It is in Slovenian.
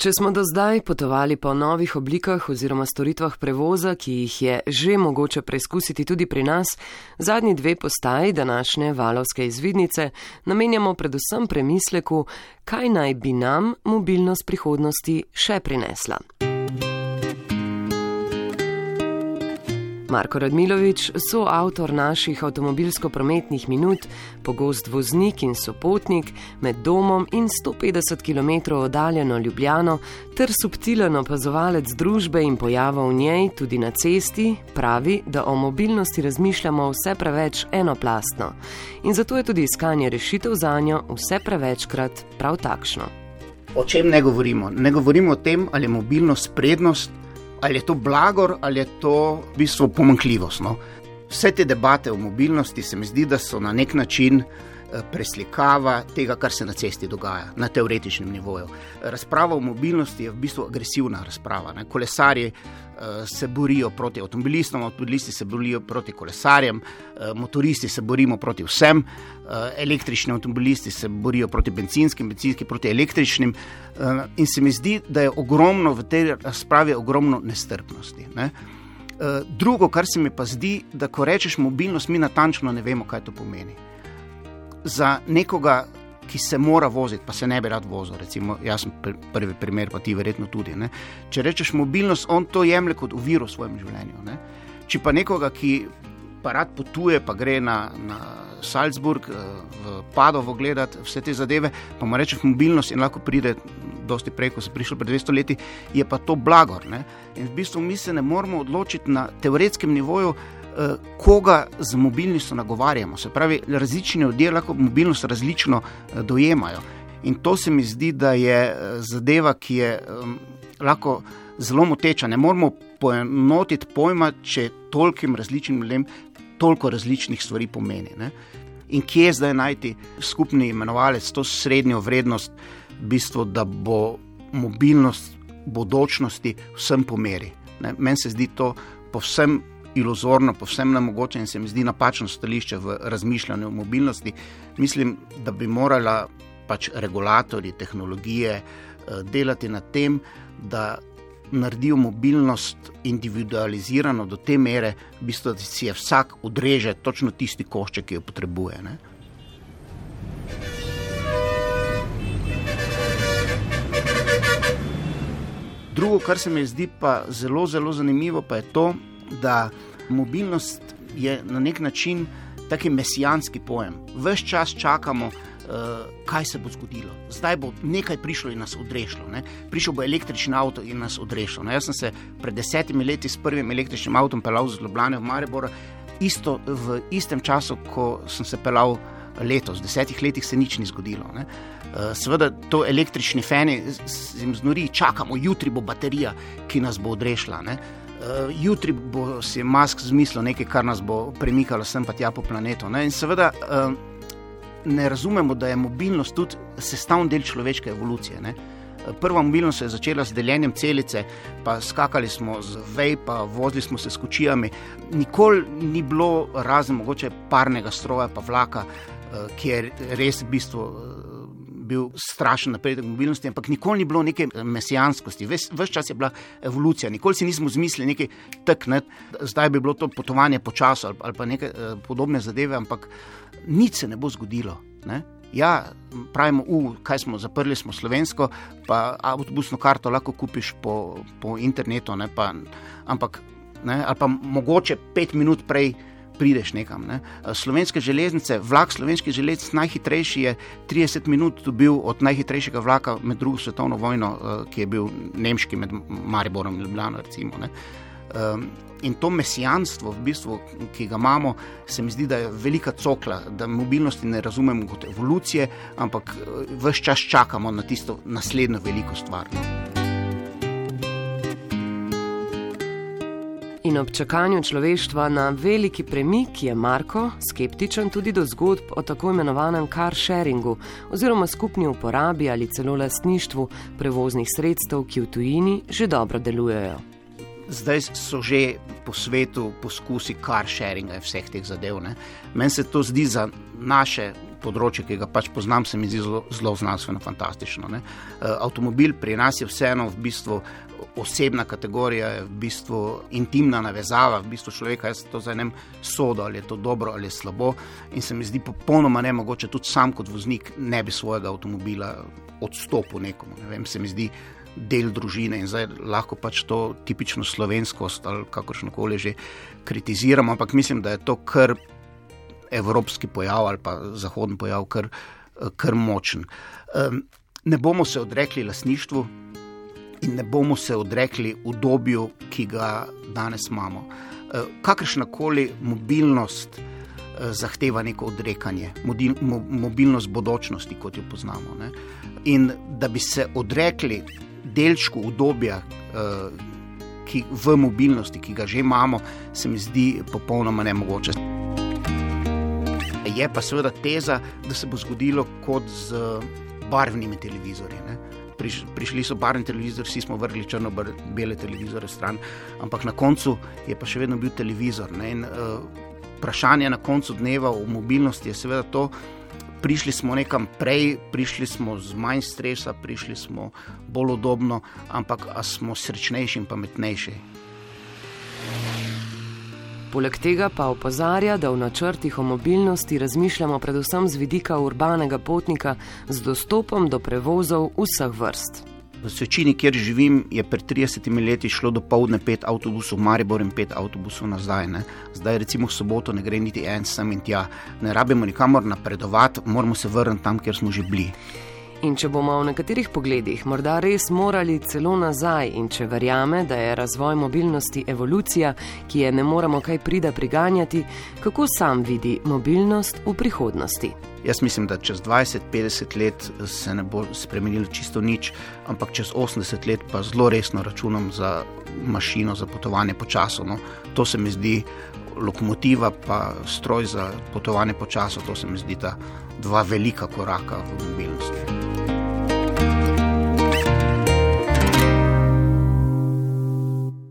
Če smo do zdaj potovali po novih oblikah oziroma storitvah prevoza, ki jih je že mogoče preizkusiti tudi pri nas, zadnji dve postaji današnje valovske izvidnice namenjamo predvsem premisleku, kaj naj bi nam mobilnost prihodnosti še prinesla. Marko Radmilovič, soavtor naših avtomobilsko-prometnih minut, pogost voznik in sopotnik med domom in 150 km oddaljeno Ljubljano, ter subtilen opazovalec družbe in pojava v njej tudi na cesti, pravi, da o mobilnosti razmišljamo vse preveč enoplastno in zato je tudi iskanje rešitev za njo vse prevečkrat prav takšno. O čem ne govorimo? Ne govorimo o tem, ali je mobilnost prednost ali je to blagor ali je to v bistvu pomankljivost. No? Vse te debate o mobilnosti se mi zdi, da so na nek način preslikava tega, kar se na cesti dogaja na teoretičnem nivoju. Razprava o mobilnosti je v bistvu agresivna razprava. Ne? Kolesarji Eh, se borijo proti avtomobilistom, avtomobilisti se borijo proti kolesarjem, eh, motoristi se borimo proti vsem, eh, električni avtomobilisti se borijo proti benzinskim, benzinski proti električnim. In se mi zdi, da je ogromno v tej razpravi ogromno nestrpnosti. Ne? Drugo, kar se mi pa zdi, da ko rečeš mobilnost, mi natančno ne vemo, kaj to pomeni. Za nekoga, ki se mora voziti, pa se ne bi rad vozil. Recimo, jaz sem pr prvi primer, pa ti verjetno tudi. Ne? Če rečeš mobilnost, on to jemlje kot uviro v svojem življenju. Ne? Če pa nekoga, ki pa rad potuje, pa gre na, na Salzburg, eh, v Padovo gledati vse te zadeve, pa mu rečeš mobilnost in lahko pride. Dosti prej, ko so prišli pred 200 leti, je pa to blagor. Ne? In v bistvu mi se ne moramo odločiti na teoretskem nivoju, Eh, koga z mobilnostjo nagovarjamo. Se pravi, različni ljudje lahko mobilnost različno eh, dojemajo. In to se mi zdi, da je eh, zadeva, ki je um, lahko zelo moteča. Ne moramo poenotiti pojma, če tolkim različnim ljudem toliko različnih stvari pomeni. Ne? In kje je zdaj najti skupni imenovalec, to srednjo vrednost, bistvu, da bo mobilnost bodočnosti vsem pomeri. Meni se zdi to povsem iluzorno, povsem nemogoče in se mi zdi napačno stališče v razmišljanju o mobilnosti. Mislim, da bi morala pač regulatorji tehnologije eh, delati na tem, da naredijo mobilnost individualizirano do te mere, v bistvu, da si je vsak odreže točno tisti košček, ki jo potrebuje. Ne? Drugo, kar se mi zdi pa zelo, zelo zanimivo, pa je to, da mobilnost je na nek način taki mesijanski pojem. Ves čas čakamo, uh, kaj se bo zgodilo. Zdaj bo nekaj prišlo in nas odrešilo. Ne? Prišel bo električni avto in nas odrešilo. No, jaz sem se pred desetimi leti s prvim električnim avtom pelal z Ljubljana v Maribor, isto v istem času, ko sem se pelal letos. V desetih letih se nič ni zgodilo. Ne? Eh, seveda, to električni feni, zim znori, čakamo, jutri bo baterija, ki nas bo odrešila. Ne? Uh, jutri bo si mask zmislil nekaj, kar nas bo premikalo sem pa tja po planetu. Ne? In seveda uh, ne razumemo, da je mobilnost tudi sestavni del človeške evolucije. Ne? Eh, prva mobilnost se je začela z deljenjem celice, pa skakali smo z vej, pa vozili smo se s kočijami. Nikoli ni bilo, razen mogoče parnega stroja, pa vlaka, ki je res v bistvu bil strašen napredek mobilnosti, ampak nikoli ni bilo neke mesijanskosti, vse čas je bila evolucija, nikoli si nismo zmislili nekaj tak, ne, zdaj bi bilo to potovanje po času ali, ali pa neke eh, podobne zadeve, ampak nič se ne bo zgodilo. Ne. Ja, pravimo, uh, kaj smo zaprli, smo slovensko, pa avtobusno karto lahko kupiš po, po internetu, ne, pa, ampak ne, ali pa mogoče pet minut prej prideš nekam. Ne. Slovenske železnice, vlak slovenskih železnic, najhitrejši je 30 minut dobil od najhitrejšega vlaka med drugo svetovno vojno, eh, ki je bil nemški med Mariborom in Ljubljano. Recimo, um, in to mesijanstvo, v bistvu, ki ga imamo, se mi zdi, da je velika cokla, da mobilnosti ne razumemo kot evolucije, ampak eh, vse čas čakamo na tisto naslednjo veliko stvar. No. In ob čakanju človeštva na veliki premik je Marko skeptičen tudi do zgodb o tako imenovanem car sharingu oziroma skupni uporabi ali celo lastništvu prevoznih sredstev, ki v tujini že dobro delujejo. Zdaj so že po svetu poskusi car sharinga in vseh teh zadev. Meni se to zdi za naše področje, ki ga pač poznam, se mi zdi zelo, zelo znanstveno fantastično. Ne. Avtomobil pri nas je vseeno v bistvu osebna kategorija, je v bistvu intimna navezava, v bistvu človeka. Jaz to zdaj ne vem, sodo ali je to dobro ali je slabo. In se mi zdi popolnoma ne mogoče, tudi sam kot voznik, ne bi svojega avtomobila odstopil nekomu. Ne vem, se mi zdi del družine in zdaj lahko pač to tipično slovenskost ali kakršno koli že kritiziramo, ampak mislim, da je to kar evropski pojav ali pa zahodni pojav, kar, kar močen. Ne bomo se odrekli lasništvu in ne bomo se odrekli udobju, ki ga danes imamo. Kakršna koli mobilnost zahteva neko odrekanje, mobilnost bodočnosti, kot jo poznamo. Ne? In da bi se odrekli delčku udobja, ki v mobilnosti, ki ga že imamo, se mi zdi popolnoma nemogoče. Je pa seveda teza, da se bo zgodilo kot z barvnimi televizorji. Ne? Prišli so barvni televizori, vsi smo vrgli črno-bele televizore stran, ampak na koncu je pa še vedno bil televizor. In, uh, vprašanje na koncu dneva o mobilnosti je seveda to, prišli smo nekam prej, prišli smo z manj stresa, prišli smo bolj udobno, ampak smo srečnejši in pametnejši. Poleg tega pa opozarja, da v načrtih o mobilnosti razmišljamo predvsem z vidika urbanega potnika z dostopom do prevozov vseh vrst. V Svečini, kjer živim, je pred 30 leti šlo do povdne pet avtobusov, Maribor in pet avtobusov nazaj. Ne. Zdaj, recimo, v soboto ne gre niti en sem in tja. Ne rabimo nikamor napredovati, moramo se vrniti tam, kjer smo že bili. In če bomo v nekaterih pogledih morda res morali celo nazaj, in če verjame, da je razvoj mobilnosti evolucija, ki je ne moremo kaj prida priganjati, kako sam vidi mobilnost v prihodnosti? Jaz mislim, da čez 20-50 let se ne bo spremenilo čisto nič, ampak čez 80 let pa zelo resno računam za mašino za potovanje po času. No. To se mi zdi lokomotiva, pa stroj za potovanje po času, to se mi zdi ta dva velika koraka v mobilnosti.